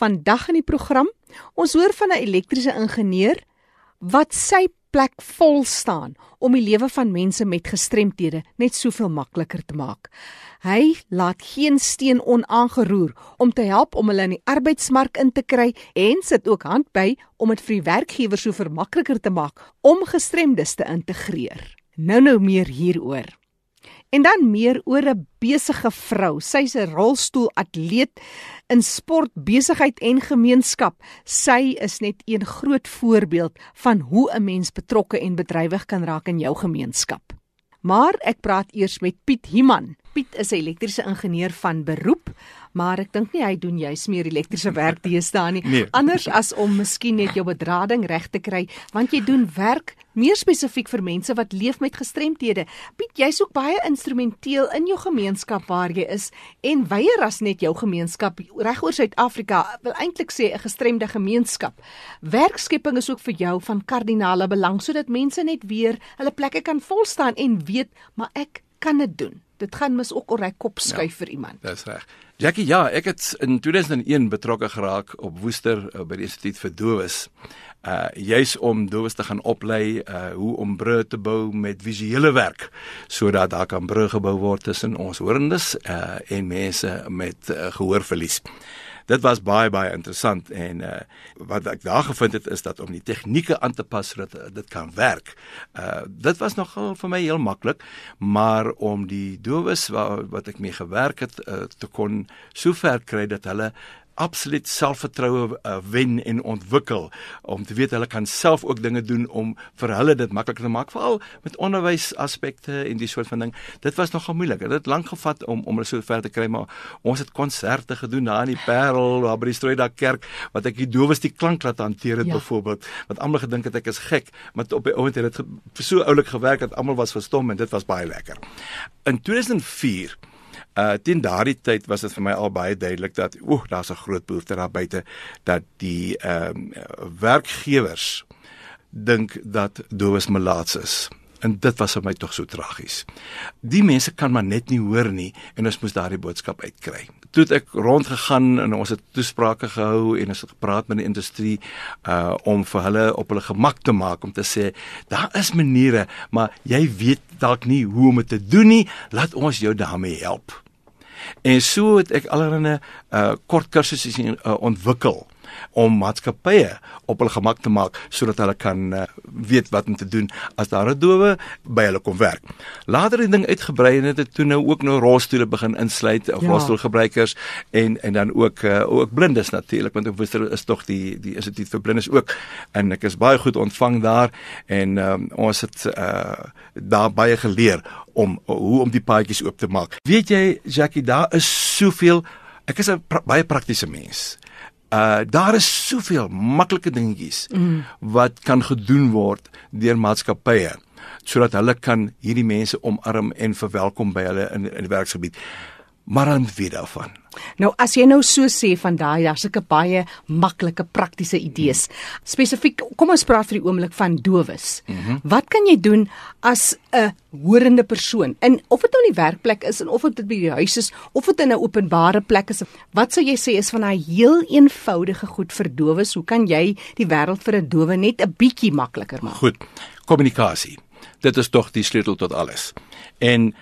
Vandag in die program, ons hoor van 'n elektriese ingenieur wat sy plek vol staan om die lewe van mense met gestremthede net soveel makliker te maak. Hy laat geen steen onaangeroer om te help om hulle in die arbeidsmark in te kry en sit ook hand by om dit vir die werkgewers so vermakliker te maak om gestremdes te integreer. Nou nou meer hieroor. En dan meer oor 'n besige vrou. Sy's 'n rolstoelatleet in sport, besigheid en gemeenskap. Sy is net een groot voorbeeld van hoe 'n mens betrokke en bedrywig kan raak in jou gemeenskap. Maar ek praat eers met Piet Himan. Piet is 'n elektriese ingenieur van beroep, maar ek dink nie hy doen juis meer elektriese werk deesdae nie. Nee. Anders as om miskien net jou bedrading reg te kry, want jy doen werk meer spesifiek vir mense wat leef met gestremthede. Piet, jy's ook baie instrumenteel in jou gemeenskap waar jy is en weier as net jou gemeenskap regoor Suid-Afrika, wil eintlik sê 'n gestremde gemeenskap. Werkskepping is ook vir jou van kardinale belang sodat mense net weer hulle plekke kan volstaan en weet, maar ek kan dit doen. Dit gaan mis ook oor hy kop skuif ja, vir iemand. Dis reg. Jackie, ja, ek het in 2001 betrokke geraak op Woester uh, by die Instituut vir Dowes. Uh juis om dowes te gaan oplei uh hoe om brûe te bou met visuele werk sodat daar kan brûe gebou word tussen ons hoorendes uh en mense met uh, gehoorverlies. Dit was baie baie interessant en uh wat ek daar gevind het is dat om die tegnieke aan te pas sodat uh, dit kan werk. Uh dit was nogal vir my heel maklik, maar om die dowes wat, wat ek mee gewerk het uh, te kon sover kry dat hulle absoluut selfvertroue uh, wen en ontwikkel om te weet hulle kan self ook dinge doen om vir hulle dit makliker te maak veral met onderwys aspekte en die soort van ding. Dit was nogal moeilik. Dit het lank gevat om om hulle so ver te kry maar ons het konserte gedoen daar in die Parel daar by die Strooidak kerk wat ek die dowes die klank laat hanteer het ja. byvoorbeeld wat almal gedink het ek is gek maar op die ouend het dit so oulik gewerk dat almal was verstom en dit was baie lekker. In 2004 Uh teen daardie tyd was dit vir my al baie duidelik dat oeh, daar's 'n groot behoefte daar buite dat die ehm uh, werkgewers dink dat dowes melaats is. En dit was vir my tog so tragies. Die mense kan maar net nie hoor nie en ons moes daardie boodskap uitkry. Toe het ek rondgegaan en ons het toesprake gehou en ons het gepraat met die industrie uh om vir hulle op hulle gemak te maak om te sê daar is maniere, maar jy weet dalk nie hoe om dit te doen nie. Laat ons jou daarmee help. En so het ek allerlei uh kort kursusse uh, ontwikkel om maatskappye op hulle gemak te maak sodat hulle kan uh, weet wat om te doen as daar 'n dowe by hulle kom werk. Later het die ding uitgebrei en dit het toe nou ook nou rolstoele begin insluit of ja. rolstoelgebruikers en en dan ook uh, ook blindes natuurlik want ek wou is tog die die instituut vir blindes ook en ek is baie goed ontvang daar en um, ons het uh, daar baie geleer om hoe om die paadjies oop te maak. Weet jy Jackie, daar is soveel ek is 'n pra baie praktiese mens. Uh daar is soveel maklike dingetjies mm. wat kan gedoen word deur maatskappye sodat hulle kan hierdie mense omarm en verwelkom by hulle in in die werksgebied. Maar dan weet daarvan. Nou as jy nou so sê van daai daar's sulke baie maklike praktiese idees. Hmm. Spesifiek, kom ons praat vir die oomblik van dowes. Mm -hmm. Wat kan jy doen as 'n horende persoon? En of dit nou in die werkplek is en of dit by die huis is of dit in 'n openbare plek is, wat sou jy sê is van daai heel eenvoudige goed vir dowes? Hoe kan jy die wêreld vir 'n dowe net 'n bietjie makliker maak? Goed. Kommunikasie. Dit is tog die sleutel tot alles. En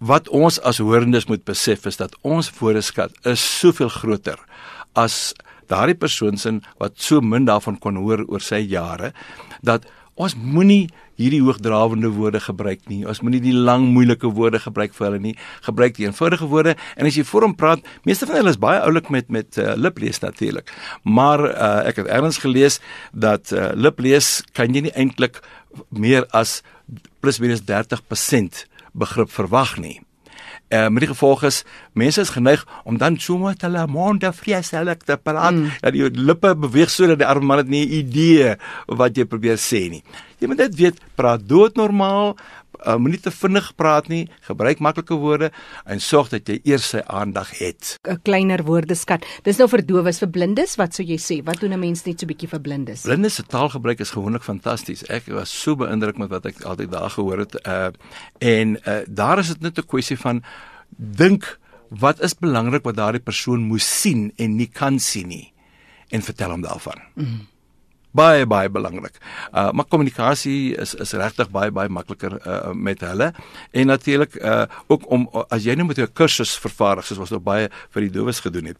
wat ons as hoorendes moet besef is dat ons woordeskat is soveel groter as daardie persoon sin wat so min daarvan kon hoor oor sy jare dat ons moenie hierdie hoogdrawende woorde gebruik nie. Ons moenie die lang moeilike woorde gebruik vir hulle nie. Gebruik die eenvoudige woorde en as jy voor hom praat, meeste van hulle is baie oulik met met uh, liplees natuurlik. Maar uh, ek het ergens gelees dat uh, liplees kan jy nie eintlik meer as plus minus 30% begrip verwag nie. Eh uh, met die gevolg is mense is geneig om dan sommer te la monde vreeselik te praat. Mm. Dat die lippe beweeg sodat die arme man het nie 'n idee wat jy probeer sê nie. Jy moet dit weet, praat doodnormaal, uh, moenie te vinnig praat nie, gebruik maklike woorde en sorg dat jy eers sy aandag het. 'n Kleiner woordeskat. Dis nou vir dowes, vir blindes, wat sou jy sê? Wat doen 'n mens net so bietjie vir blindes? Blindes se taalgebruik is gewoonlik fantasties. Ek was so beïndruk met wat ek altyd daar gehoor het. Uh en uh daar is dit net 'n kwessie van dink wat is belangrik wat daardie persoon moes sien en nie kan sien nie. en vertel hom daarvan. Mm baie baie belangrik. Uh maar kommunikasie is is regtig baie baie makliker uh met hulle en natuurlik uh ook om as jy nou met 'n kursus vervaardig soos ons nou baie vir die dowes gedoen het.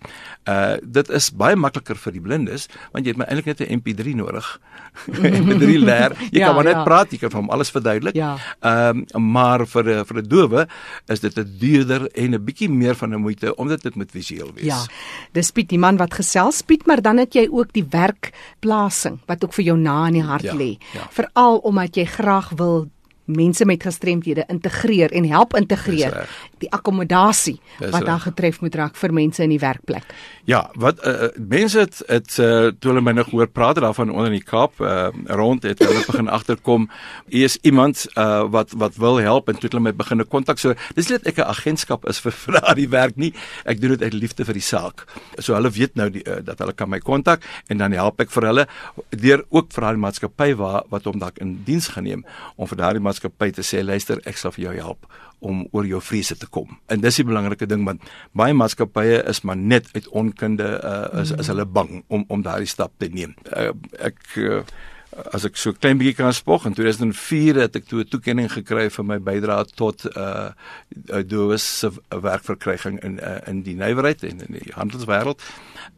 Uh dit is baie makliker vir die blindes want jy het maar eintlik net 'n MP3 nodig. MP3 leer. Jy ja, kan maar net ja. praat, jy kan hom alles verduidelik. Ja. Ehm um, maar vir vir 'n dowe is dit 'n duurder en 'n bietjie meer van 'n moeite omdat dit met visueel wees. Ja. Dis Piet die man wat gesels Piet, maar dan het jy ook die werkplasing wat ook vir jou na in die hart ja, lê. Ja. Veral omdat jy graag wil mense met gestremthede integreer en help integreer die akkommodasie wat daar getref moet raak vir mense in die werkplek. Ja, wat uh, mense het het uh, toe hulle my nog hoor praat daarvan onder in die Kaap uh, rond het hulle begin agterkom hier is iemand uh, wat wat wil help en toe hulle my begin kontak so dis net ek 'n agentskap is vir vir daardie werk nie ek doen dit uit liefde vir die saak. So hulle weet nou die, uh, dat hulle kan my kontak en dan help ek vir hulle deur ook vir daardie maatskappy waar wat hom dalk in diens geneem om vir daardie maatskappy te sê luister ek sal vir jou help om oor jou vrese te kom. En dis die belangrike ding want baie maatskappye is maar net uit onkunde uh, is is hulle bang om om daardie stap te neem. Uh, ek uh, as ek so klein bietjie kan spog in 2004 het ek toe 'n toekenning gekry vir my bydrae tot uh dowes se werkverkryging in uh, in die nywerheid en in die handelswêreld.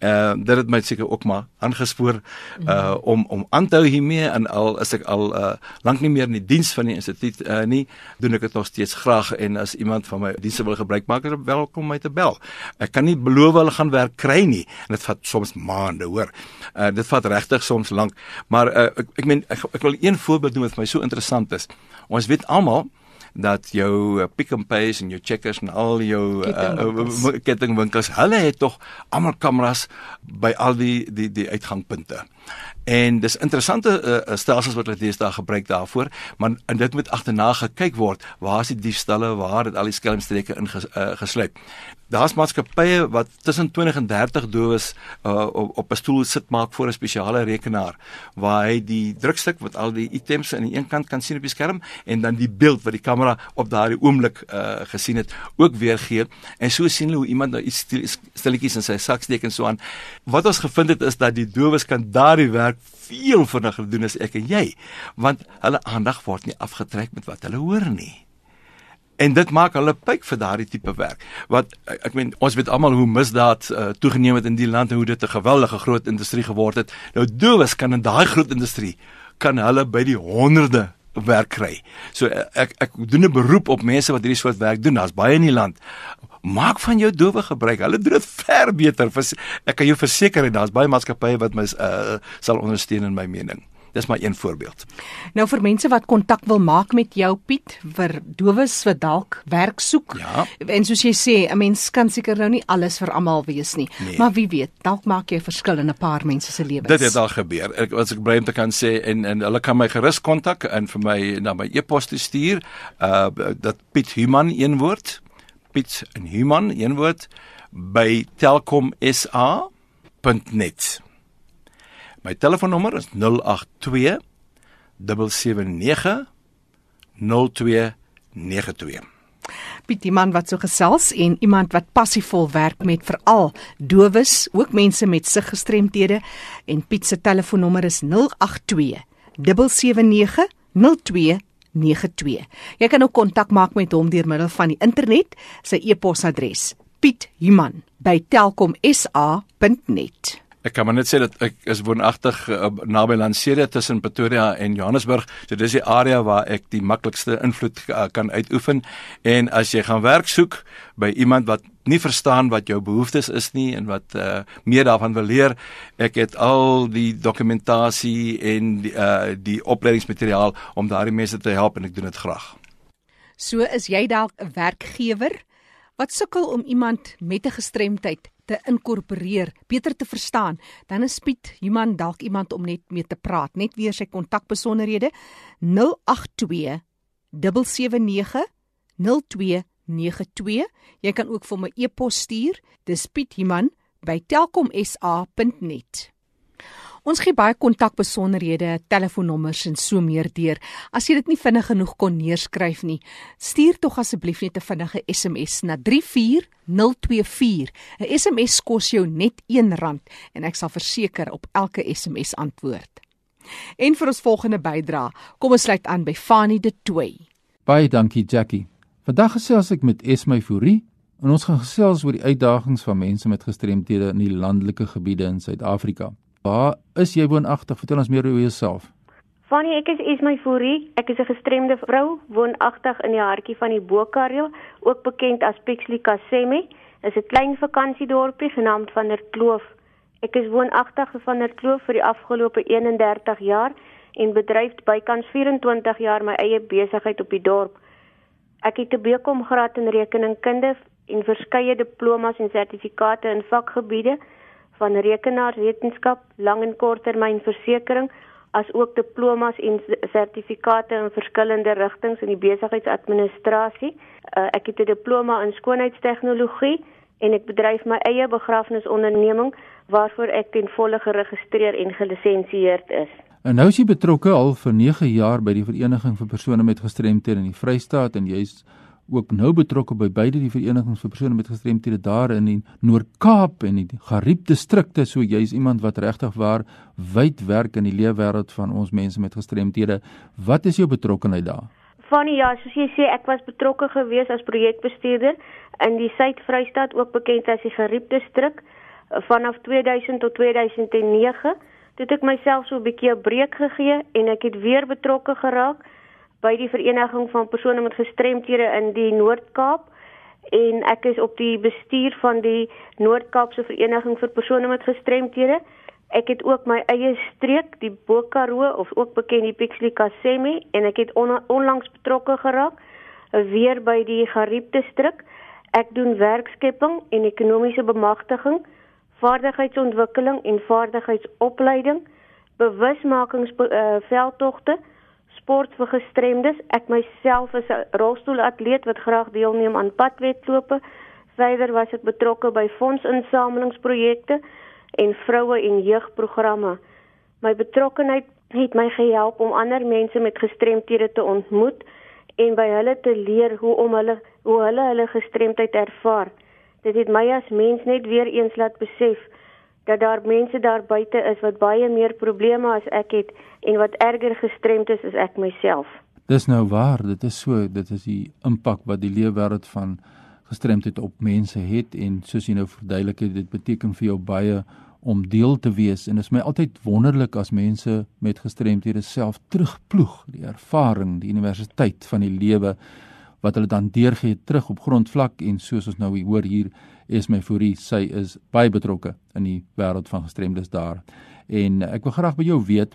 Uh dit het my seker ook maar aangespoor uh om om aan te hou hiermee en al is ek al uh lank nie meer in die diens van die instituut uh nie, doen ek dit nog steeds graag en as iemand van my dienste wil gebruik maak, is welkom my te bel. Ek kan nie beloof hulle gaan werk kry nie en dit vat soms maande, hoor. Uh dit vat regtig soms lank, maar uh ek ek meen ek, ek wil een voorbeeld noem wat vir my so interessant is. Ons weet almal dat jou uh, Pick n Pay en jou Checkers en al jou kettingwinkels, uh, kettingwinkels hulle het tog almal kameras by al die die die uitgangpunte. En dis interessante uh, stelsels wat hulle deesdae gebruik daarvoor, maar en dit moet agterna gekyk word, waar is die diefstalle, waar het al die skelmstreke ingesluit. Uh, Daar's maatskappye wat tussen 20 en 30 dowes uh, op, op 'n stoel sit maak voor 'n spesiale rekenaar waar hy die drukstuk wat al die items aan die een kant kan sien op die skerm en dan die beeld wat die kamera op daardie oomblik uh, gesien het ook weergee en so sien hulle hoe iemand nou iets stilletjies in sy sak steek en so aan. Wat ons gevind het is dat die dowes kan daardie werk veel vinniger doen as ek en jy want hulle aandag word nie afgetrek met wat hulle hoor nie en dit maak hulle pyk vir daardie tipe werk wat ek meen ons weet almal hoe misdaad uh, toegeneem het in die land en hoe dit 'n geweldige groot industrie geword het nou dowes kan in daai groot industrie kan hulle by die honderde werk kry so ek ek doen 'n beroep op mense wat hierdie soort werk doen daar's baie in die land maak van jou dowe gebruik. Hulle doen dit ver beter. Ek kan jou verseker daar's baie maatskappye wat my uh, sal ondersteun in my mening. Dis maar een voorbeeld. Nou vir mense wat kontak wil maak met jou Piet vir dowes wat dalk werk soek. Ja. En soos jy sê, 'n mens kan seker nou nie alles vir almal wees nie. Nee. Maar wie weet, dalk maak jy 'n verskil in 'n paar mense se lewens. Dit het al gebeur. Ek was ek bly om te kan sê en en hulle kan my gerus kontak en vir my na my e-pos stuur. Uh dat Piet Human een woord Piet en Human een woord by telkomsa.net. My telefoonnommer is 082 779 0292. Piet, die man wat so gesels en iemand wat passievol werk met veral dowes, ook mense met siggestremthede en Piet se telefoonnommer is 082 779 0292. Jy kan ook kontak maak met hom deur middel van die internet. Sy e-posadres: piethuman@telkomsa.net. Ek kan maar net sê dat ek is woonagtig uh, naby Lanseria tussen Pretoria en Johannesburg. So dis die area waar ek die maklikste invloed uh, kan uitoefen. En as jy gaan werk soek by iemand wat nie verstaan wat jou behoeftes is nie en wat uh, meer daarvan wil leer, ek het al die dokumentasie en die uh, die opleidingsmateriaal om daardie mense te help en ek doen dit graag. So is jy dalk 'n werkgewer wat sukkel om iemand met 'n gestremdheid te inkorporeer, beter te verstaan, dan is Piet iemand dalk iemand om net mee te praat. Net weer sy kontakbesonderhede 082 779 0292. Jy kan ook vir my e-pos stuur. Dis piethuman@telkomsa.net. Ons gee baie kontakbesonderhede, telefoonnommers en so meer deur. As jy dit nie vinnig genoeg kon neerskryf nie, stuur tog asseblief net 'n vinnige SMS na 34024. 'n SMS kos jou net R1 en ek sal verseker op elke SMS antwoord. En vir ons volgende bydra, kom ons sluit aan by Fanie de Toey. Baie dankie Jackie. Vandag gesels ek met Esmy Fourie en ons gaan gesels oor die uitdagings van mense met gestremthede in die landelike gebiede in Suid-Afrika. Waar is jy woonagtig? Vertel ons meer oor jouself. Fanny, ek is Esmy Fourie. Ek is 'n gestremde vrou, woonagtig in die hartjie van die Bokareel, ook bekend as Pixley Kaseme. Dit is 'n klein vakansiedorpie genaamd Van der Kloof. Ek is woonagtig van der Kloof vir die afgelope 31 jaar en bedryf bykans 24 jaar my eie besigheid op die dorp. Ek het 'n BCom graad in rekeningkunde en verskeie diplomas en sertifikate in vakgebiede van rekenaarswetenskap, lang en korttermynversekering, as ook diplomas en sertifikate in verskillende rigtings in die besigheidsadministrasie. Uh, ek het 'n diploma in skoonheidstegnologie en ek bedryf my eie begrafnisonderneming waarvoor ek ten volle geregistreer en gelisensieerd is. En nou is jy betrokke al vir 9 jaar by die Vereniging vir persone met gestremthede in die Vrystaat en jy's ook nou betrokke by beide die verenigings vir persone met gestremthede daar in die Noord-Kaap en die Gariep distrikte. So jy's iemand wat regtig waar wyd werk in die leefwêreld van ons mense met gestremthede. Wat is jou betrokkeheid daar? Fanny ja soos jy sê ek was betrokke gewees as projekbestuurder in die Suid-Vrystaat ook bekend as die Gariep distrik vanaf 2000 tot 2009 toe ek myself so 'n bietjie 'n breek gegee en ek het weer betrokke geraak by die vereniging van persone met gestremthede in die Noord-Kaap en ek is op die bestuur van die Noord-Kaapse vereniging vir persone met gestremthede. Ek het ook my eie streek, die Bokaroo of ook bekend die Pixley Kasemi en ek het on onlangs betrokke geraak weer by die Gariep distrik. Ek doen werkskepping en ekonomiese bemagtiging, vaardigheidsontwikkeling en vaardigheidsopleiding, bewusmakingsveldtogte uh, sport vir gestremdes. Ek myself is 'n rolstoelatleet wat graag deelneem aan padwedlope. Verder was ek betrokke by fondsinsamelingsprojekte en vroue en jeugprogramme. My betrokkeheid het my gehelp om ander mense met gestremthede te ontmoet en by hulle te leer hoe om hulle hoe hulle hulle gestremdheid ervaar. Dit het my as mens net weer eens laat besef dat daar mense daar buite is wat baie meer probleme as ek het en wat erger gestremd is as ek myself. Dis nou waar, dit is so, dit is die impak wat die leefwêreld van gestremdheid op mense het en soos jy nou verduidelik het, dit beteken vir jou baie om deel te wees en dit is my altyd wonderlik as mense met gestremdhede self terugploeg die ervaring, die universiteit van die lewe wat hulle dan deurgee terug op grondvlak en soos ons nou hoor hier is my Fourie, sy is baie betrokke in die wêreld van gestremdes daar. En ek wil graag by jou weet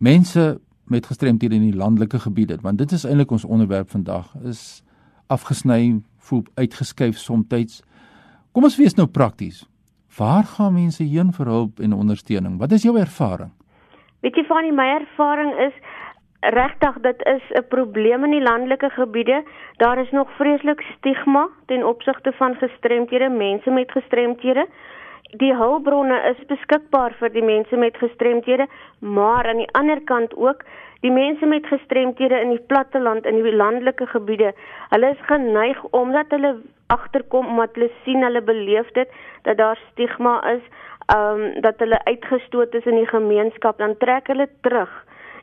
mense met gestremthede in die landelike gebiede, want dit is eintlik ons onderwerp vandag, is afgesny, voel uitgeskuif soms. Kom ons wees nou prakties. Waar gaan mense heen vir hulp en ondersteuning? Wat is jou ervaring? Weet jy van my ervaring is regtig dit is 'n probleem in die landelike gebiede. Daar is nog vreeslik stigma ten opsigte van gestremthede, mense met gestremthede. Die hulpbronne is beskikbaar vir die mense met gestremthede, maar aan die ander kant ook die mense met gestremthede in die platteland in die landelike gebiede. Hulle is geneig omdat hulle agterkom omdat hulle sien hulle beleef dit dat daar stigma is, ehm um, dat hulle uitgestoot is in die gemeenskap, dan trek hulle terug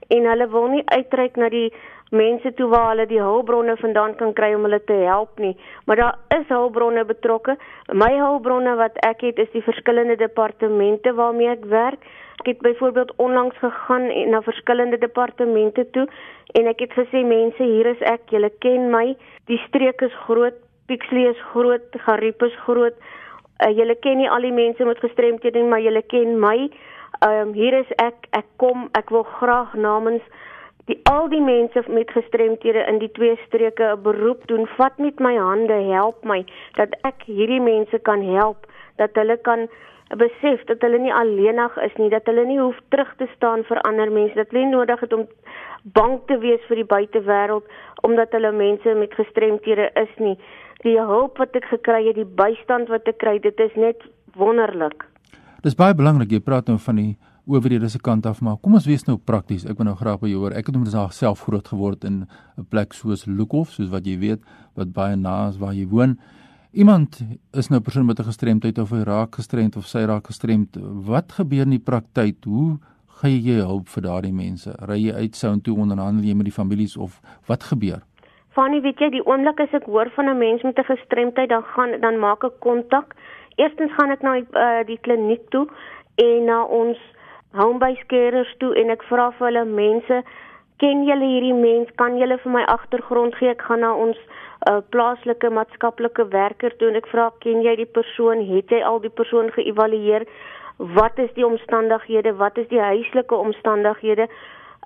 en hulle wil nie uitreik na die mense toe waar hulle die hulpbronne vandaan kan kry om hulle te help nie. Maar daar is hulpbronne betrokke. My hulpbronne wat ek het is die verskillende departemente waarmee ek werk. Ek het byvoorbeeld onlangs gegaan na verskillende departemente toe en ek het gesê mense, hier is ek, julle ken my. Die streek is groot, Pixley is groot, Gariep is groot. Uh, julle ken nie al die mense met gestremthede nie, maar julle ken my. Ehm um, hier is ek, ek kom, ek wil graag namens die al die mense met gestremthede in die twee streke 'n beroep doen. Vat met my hande, help my dat ek hierdie mense kan help, dat hulle kan besef dat hulle nie alleenig is nie, dat hulle nie hoef terug te staan vir ander mense, dat hulle nie nodig het om bang te wees vir die buitewêreld omdat hulle mense met gestremthede is nie. Die hulp wat ek gekry het, die bystand wat ek kry, dit is net wonderlik. Dis baie belangrik jy praat nou van die owerhede se kant af maar kom ons wees nou prakties. Ek wil nou graag by jou hoor. Ek het homself self groot geword in 'n plek soos Lukhof, soos wat jy weet, wat baie na is waar jy woon. Iemand is nou persoon met 'n gestremdheid of hy raak gestremd of sy raak gestremd. Wat gebeur in die praktyk? Hoe gee jy hulp vir daardie mense? Ry jy uit sou toe onderhandel jy met die families of wat gebeur? Fanny, weet jy, die oomblik as ek hoor van 'n mens met 'n gestremdheid, dan gaan dan maak ek kontak. Eerstens gaan ek na die, uh, die kliniek toe en na ons homebase carers toe en ek vra vir hulle mense, ken julle hierdie mens? Kan julle vir my agtergrond gee? Ek gaan na ons uh, plaaslike maatskaplike werker toe en ek vra, ken jy die persoon? Het jy al die persoon geëvalueer? Wat is die omstandighede? Wat is die huislike omstandighede?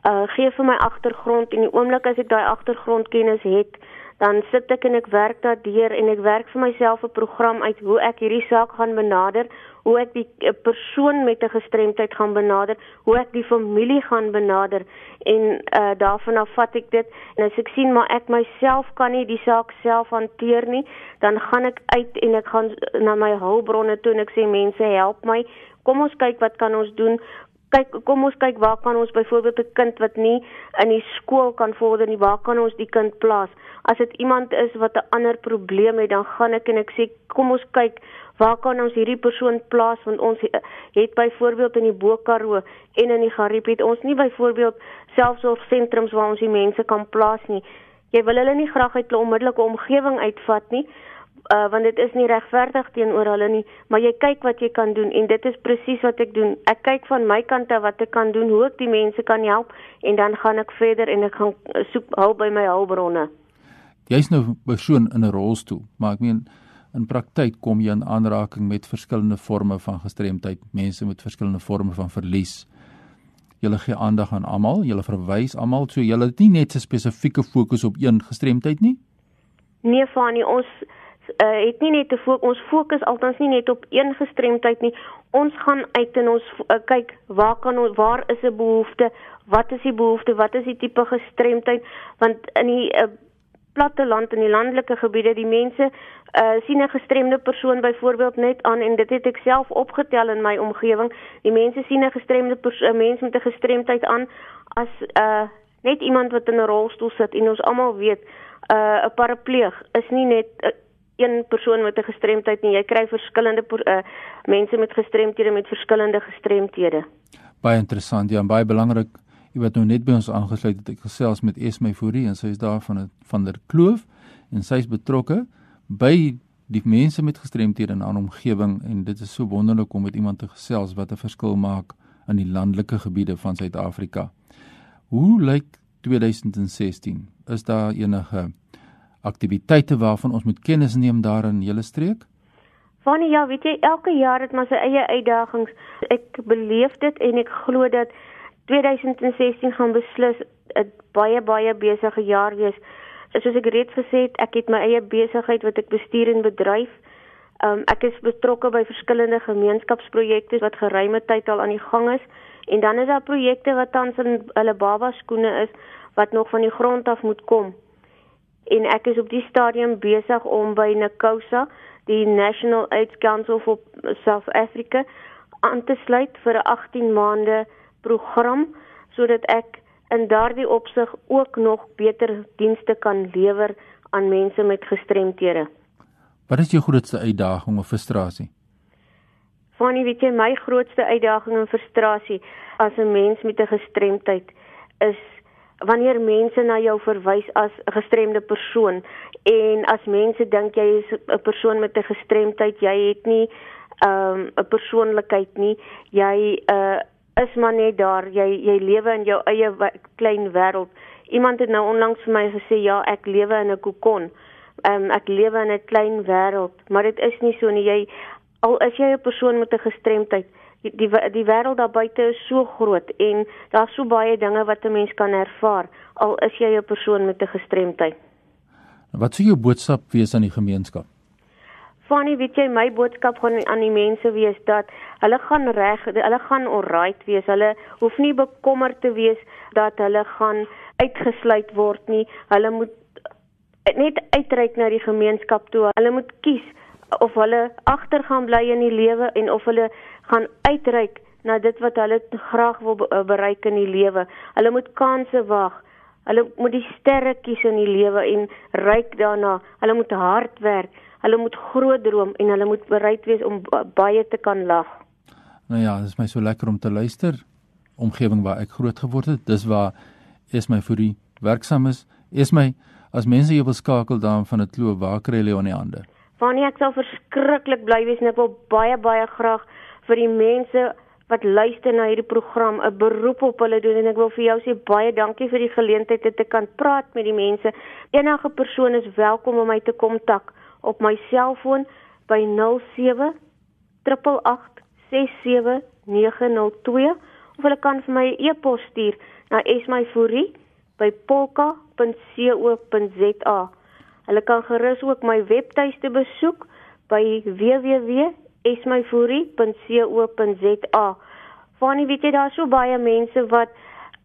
uh gee vir my agtergrond en die oomblik as ek daai agtergrondkennis het, dan sit ek en ek werk daardeur en ek werk vir myself 'n program uit hoe ek hierdie saak gaan benader, hoe ek die uh, persoon met 'n gestremdheid gaan benader, hoe ek die familie gaan benader en uh daarvan af vat ek dit en as ek sien maar ek myself kan nie die saak self hanteer nie, dan gaan ek uit en ek gaan na my hulpbronne toe en ek sê mense help my. Kom ons kyk wat kan ons doen? Kyk kom ons kyk waar kan ons byvoorbeeld 'n kind wat nie in die skool kan vorder nie, waar kan ons die kind plaas? As dit iemand is wat 'n ander probleem het, dan gaan ek en ek sê kom ons kyk waar kan ons hierdie persoon plaas want ons het byvoorbeeld in die Bokaroo en in die Gariep ons nie byvoorbeeld selfsorgsentrums waar ons die mense kan plaas nie. Jy wil hulle nie graag uit 'n onmiddellike omgewing uitvat nie, uh, want dit is nie regverdig teenoor hulle nie, maar jy kyk wat jy kan doen en dit is presies wat ek doen. Ek kyk van my kant af wat ek kan doen, hoe ek die mense kan help en dan gaan ek verder en ek gaan uh, soek hulp by my hulpbronne. Jy's nou 'n persoon in 'n rolstoel, maar ek meen in praktyk kom jy in aanraking met verskillende forme van gestremdheid, mense met verskillende forme van verlies. Julle gee aandag aan almal, julle verwys almal, so julle het nie net 'n spesifieke fokus op een gestremdheid nie. Nee, Fanie, ons uh, het nie net te fokus ons fokus altens nie net op een gestremdheid nie. Ons gaan uit en ons uh, kyk waar kan ons waar is 'n behoefte? Wat is die behoefte? Wat is die tipe gestremdheid? Want in die uh, platte land en die landelike gebiede, die mense uh sien 'n gestremde persoon byvoorbeeld net aan en dit het ek self opgetel in my omgewing. Die mense sien 'n gestremde persoon, 'n mens met 'n gestremdheid aan as uh net iemand wat in 'n rolstoel sit en ons almal weet 'n uh, 'n parapleeg is nie net uh, een persoon met 'n gestremdheid nie. Jy kry verskillende uh, mense met gestremthede met verskillende gestremthede. Baie interessant. Ja, baie belangrik. Jy wat nou net by ons aangesluit het, ek gesels met Esme Fourie en sy is daar van van der Kloof en sy is betrokke by die mense met gestremthede in 'n omgewing en dit is so wonderlik om met iemand te gesels wat 'n verskil maak in die landelike gebiede van Suid-Afrika. Hoe lyk 2016? Is daar enige aktiwiteite waarvan ons moet kennis neem daar in julle streek? Van ja, weet jy, elke jaar het maar sy eie uitdagings. Ek beleef dit en ek glo dat 2016 gaan beslis 'n baie baie besige jaar wees. Soos ek reeds gesê het, ek het my eie besigheid wat ek bestuur en bedryf. Um, ek is betrokke by verskillende gemeenskapsprojekte wat geruime tyd al aan die gang is en dan is daar projekte wat tans in hulle baba skoene is wat nog van die grond af moet kom en ek is op die stadium besig om by NACOSA, die National AIDS Council for South Africa, aan te sluit vir 'n 18 maande program sodat ek in daardie opsig ook nog beter dienste kan lewer aan mense met gestremthede. Wat is jou grootste uitdaging of frustrasie? Fanny, weet jy my grootste uitdaging en frustrasie as 'n mens met 'n gestremdheid is wanneer mense na jou verwys as 'n gestremde persoon en as mense dink jy is 'n persoon met 'n gestremdheid, jy het nie 'n um, persoonlikheid nie. Jy uh is maar net daar. Jy jy lewe in jou eie klein wêreld. Iemand het nou onlangs vir my gesê, "Ja, ek lewe in 'n kokon." Um ek lewe in 'n klein wêreld, maar dit is nie so nie. Jy al is jy 'n persoon met 'n gestremdheid, die die, die wêreld daar buite is so groot en daar's so baie dinge wat 'n mens kan ervaar al is jy 'n persoon met 'n gestremdheid. Wat sou jou boodskap wees aan die gemeenskap? Fanny, weet jy my boodskap gaan aan die mense wees dat hulle gaan reg, hulle gaan alright wees. Hulle hoef nie bekommerd te wees dat hulle gaan uitgesluit word nie. Hulle moet net uitreik na die gemeenskap toe. Hulle moet kies of hulle agter gaan bly in die lewe en of hulle gaan uitreik na dit wat hulle graag wil bereik in die lewe. Hulle moet kansse wag. Hulle moet die sterre kies in die lewe en ryk daarna. Hulle moet hard werk. Hulle moet groot droom en hulle moet bereid wees om baie te kan lag. Nou ja, dit is my so lekker om te luister. Omgewing waar ek groot geword het, dis waar is my vir die werksaam is. Is my as mense jou wil skakel daan van 'n kloof, waar kry jy in die hande? Wanneer ek sal verskriklik bly wees en ek wil baie baie graag vir die mense wat luister na hierdie program 'n beroep op hulle doen en ek wil vir jou sê baie dankie vir die geleentheid om te kan praat met die mense. Enige persoon is welkom om my te kontak op my selfoon by 07 88 67 902 of hulle kan vir my 'n e e-pos stuur na esmyfurie@polka.co.za. Hulle kan gerus ook my webtuiste besoek by www.esmyfurie.co.za. Fanie, weet jy daar's so baie mense wat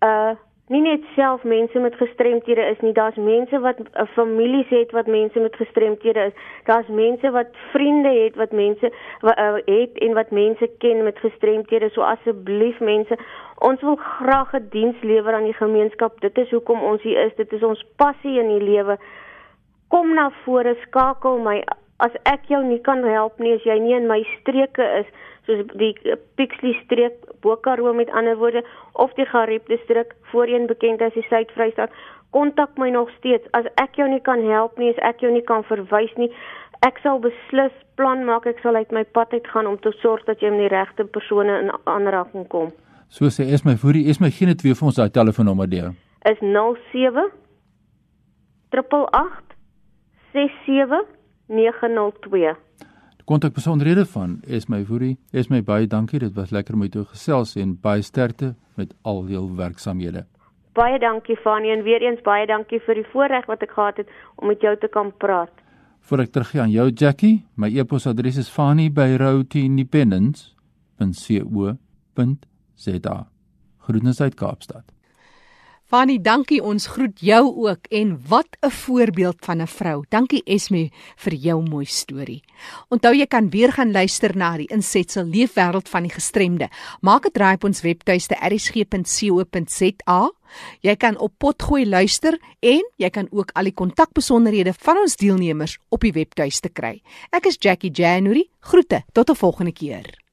uh nie net self mense met gestremthede is nie, daar's mense wat uh, families het wat mense met gestremthede is. Daar's mense wat vriende het wat mense uh, het en wat mense ken met gestremthede. So asseblief mense, ons wil graag 'n diens lewer aan die gemeenskap. Dit is hoekom ons hier is. Dit is ons passie in die lewe. Kom na vore, skakel my as ek jou nie kan help nie as jy nie in my streke is soos die Pixley streek Bokaroo met ander woorde of die Gariep distrik voorheen bekend as die Suid-Vrystaat kontak my nog steeds. As ek jou nie kan help nie as ek jou nie kan verwys nie ek sal beslis plan maak ek sal uit my pad uit gaan om te sorg dat jy met die regte persone in aanraking kom. So sê is my voor die is my geen twee vir ons daai telefoonnommer deur. Is 07 888 67 902 kontak besonderhede van Esmy Fourie. Esmy baie dankie. Dit was lekker om jou gesels en baie sterkte met al jou werksamehede. Baie dankie Fanie en weer eens baie dankie vir die voorreg wat ek gehad het om met jou te kan praat. Voor ek teruggaan aan jou Jackie, my e-posadres is fanie@routeindependence.co.za. Groetens uit Kaapstad. Fanny, dankie. Ons groet jou ook en wat 'n voorbeeld van 'n vrou. Dankie Esme vir jou mooi storie. Onthou jy kan weer gaan luister na die insetsel Leefwêreld van die gestremde. Maak 'n draai op ons webtuiste erisg.co.za. Jy kan op potgooi luister en jy kan ook al die kontakbesonderhede van ons deelnemers op die webtuiste kry. Ek is Jackie January. Groete tot 'n volgende keer.